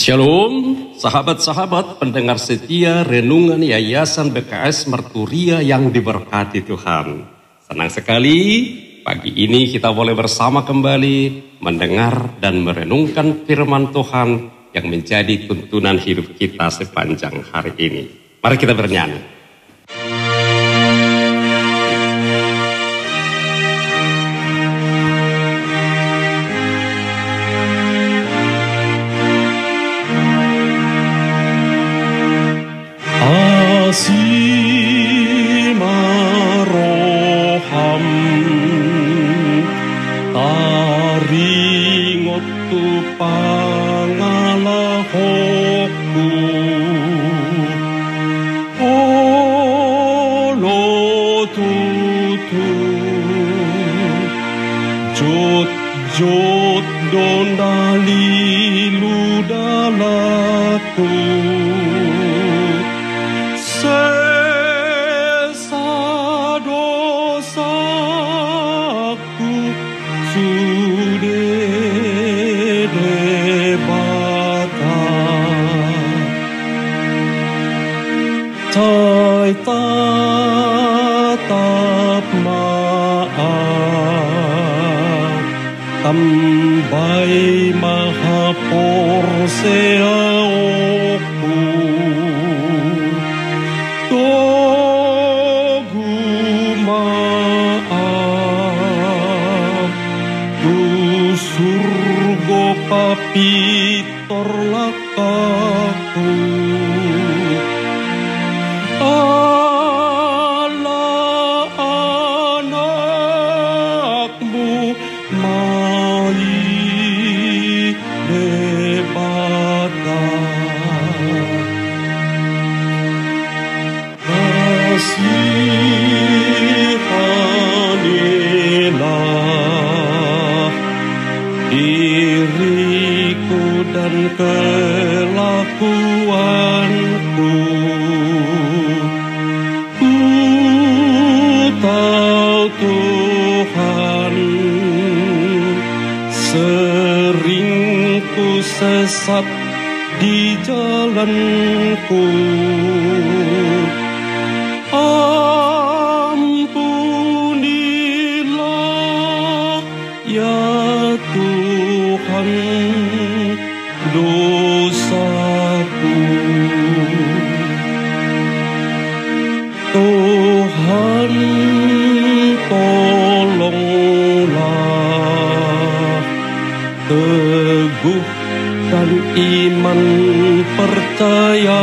Shalom, sahabat-sahabat pendengar setia renungan Yayasan BKS Merturia yang diberkati Tuhan. Senang sekali pagi ini kita boleh bersama kembali mendengar dan merenungkan firman Tuhan yang menjadi tuntunan hidup kita sepanjang hari ini. Mari kita bernyanyi. don da li lu da tu se sa do sa ku su de ba ta tai ta ta ma a. Vai maha por kelakuanku. Ku tahu Tuhan Sering ku sesat di jalanku. Ampunilah ya Tuhan dosaku. Tuhan tolonglah. Teguhkan iman percaya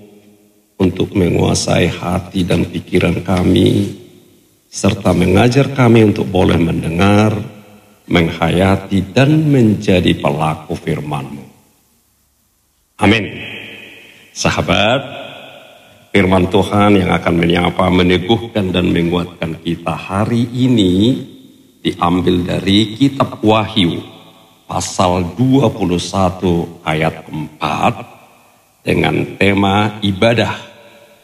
untuk menguasai hati dan pikiran kami, serta mengajar kami untuk boleh mendengar, menghayati, dan menjadi pelaku firman-Mu. Amin. Sahabat, firman Tuhan yang akan menyapa, meneguhkan, dan menguatkan kita hari ini diambil dari kitab Wahyu pasal 21 ayat 4 dengan tema ibadah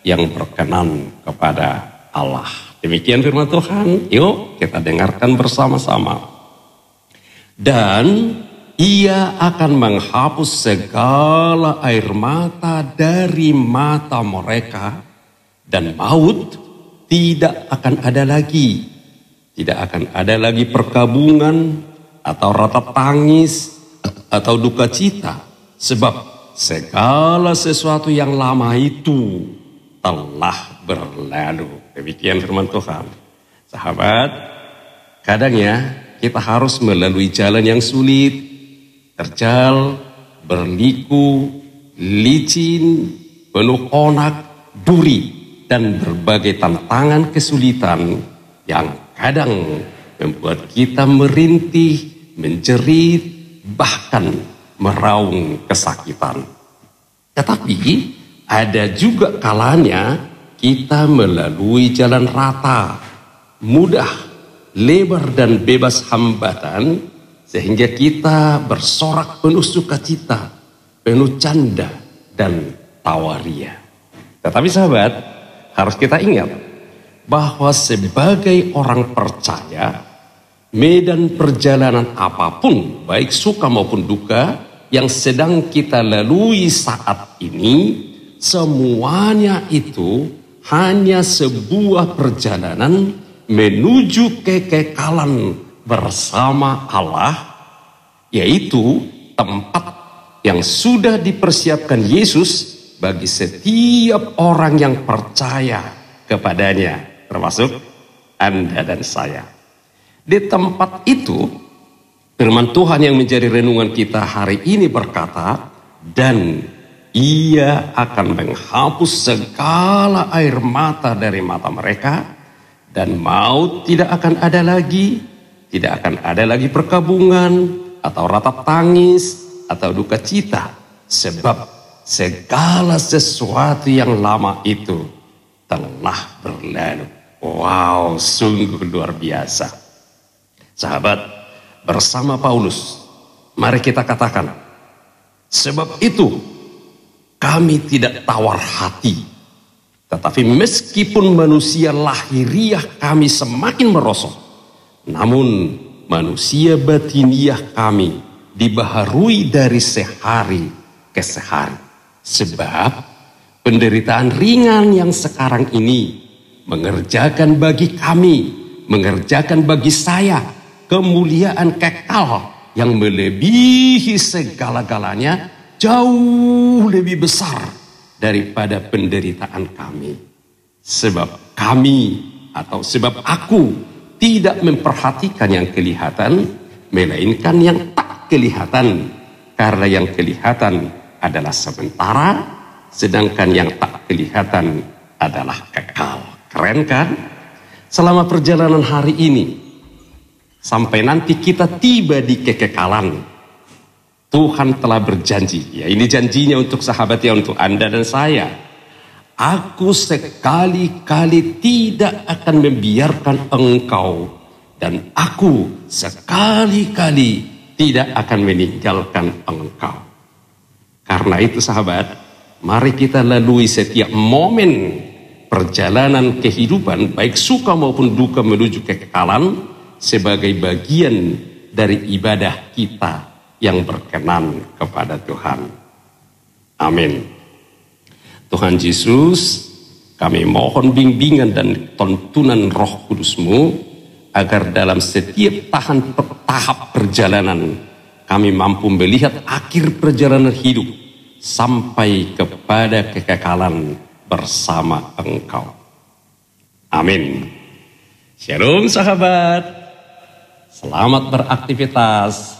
yang berkenan kepada Allah. Demikian firman Tuhan. Yuk kita dengarkan bersama-sama. Dan ia akan menghapus segala air mata dari mata mereka dan maut tidak akan ada lagi. Tidak akan ada lagi perkabungan, atau rata tangis atau duka cita sebab segala sesuatu yang lama itu telah berlalu. Demikian firman Tuhan. Sahabat, kadang ya kita harus melalui jalan yang sulit, terjal, berliku, licin, penuh onak, duri. dan berbagai tantangan kesulitan yang kadang membuat kita merintih, menjerit, bahkan meraung kesakitan. Tetapi ada juga kalanya kita melalui jalan rata, mudah, lebar dan bebas hambatan sehingga kita bersorak penuh sukacita, penuh canda dan tawaria. Tetapi sahabat, harus kita ingat bahwa sebagai orang percaya, medan perjalanan apa pun, baik suka maupun duka, yang sedang kita lalui saat ini, semuanya itu hanya sebuah perjalanan menuju kekekalan bersama Allah, yaitu tempat yang sudah dipersiapkan Yesus bagi setiap orang yang percaya kepadanya, termasuk Anda dan saya. Di tempat itu, firman Tuhan yang menjadi renungan kita hari ini berkata, dan ia akan menghapus segala air mata dari mata mereka, dan maut tidak akan ada lagi, tidak akan ada lagi perkabungan, atau ratap tangis, atau duka cita, sebab segala sesuatu yang lama itu telah berlalu. Wow, sungguh luar biasa. Sahabat, bersama Paulus, mari kita katakan, sebab itu kami tidak tawar hati. Tetapi meskipun manusia lahiriah kami semakin merosot, namun manusia batiniah kami dibaharui dari sehari ke sehari. Sebab penderitaan ringan yang sekarang ini mengerjakan bagi kami, mengerjakan bagi saya kemuliaan kekal yang melebihi segala-galanya jauh lebih besar daripada penderitaan kami. Sebab kami atau sebab aku tidak memperhatikan yang kelihatan, melainkan yang tak kelihatan. Karena yang kelihatan adalah sementara, sedangkan yang tak kelihatan adalah kekal. Keren kan? Selama perjalanan hari ini, sampai nanti kita tiba di kekekalan, Tuhan telah berjanji. Ya, ini janjinya untuk sahabat ya, untuk Anda dan saya. Aku sekali-kali tidak akan membiarkan engkau dan aku sekali-kali tidak akan meninggalkan engkau. Karena itu sahabat, mari kita lalui setiap momen perjalanan kehidupan, baik suka maupun duka menuju kekekalan, sebagai bagian dari ibadah kita yang berkenan kepada Tuhan. Amin. Tuhan Yesus, kami mohon bimbingan dan tontunan roh kudusmu, agar dalam setiap tahan tahap perjalanan kami mampu melihat akhir perjalanan hidup sampai kepada kekekalan bersama Engkau. Amin. Shalom sahabat. Selamat beraktivitas.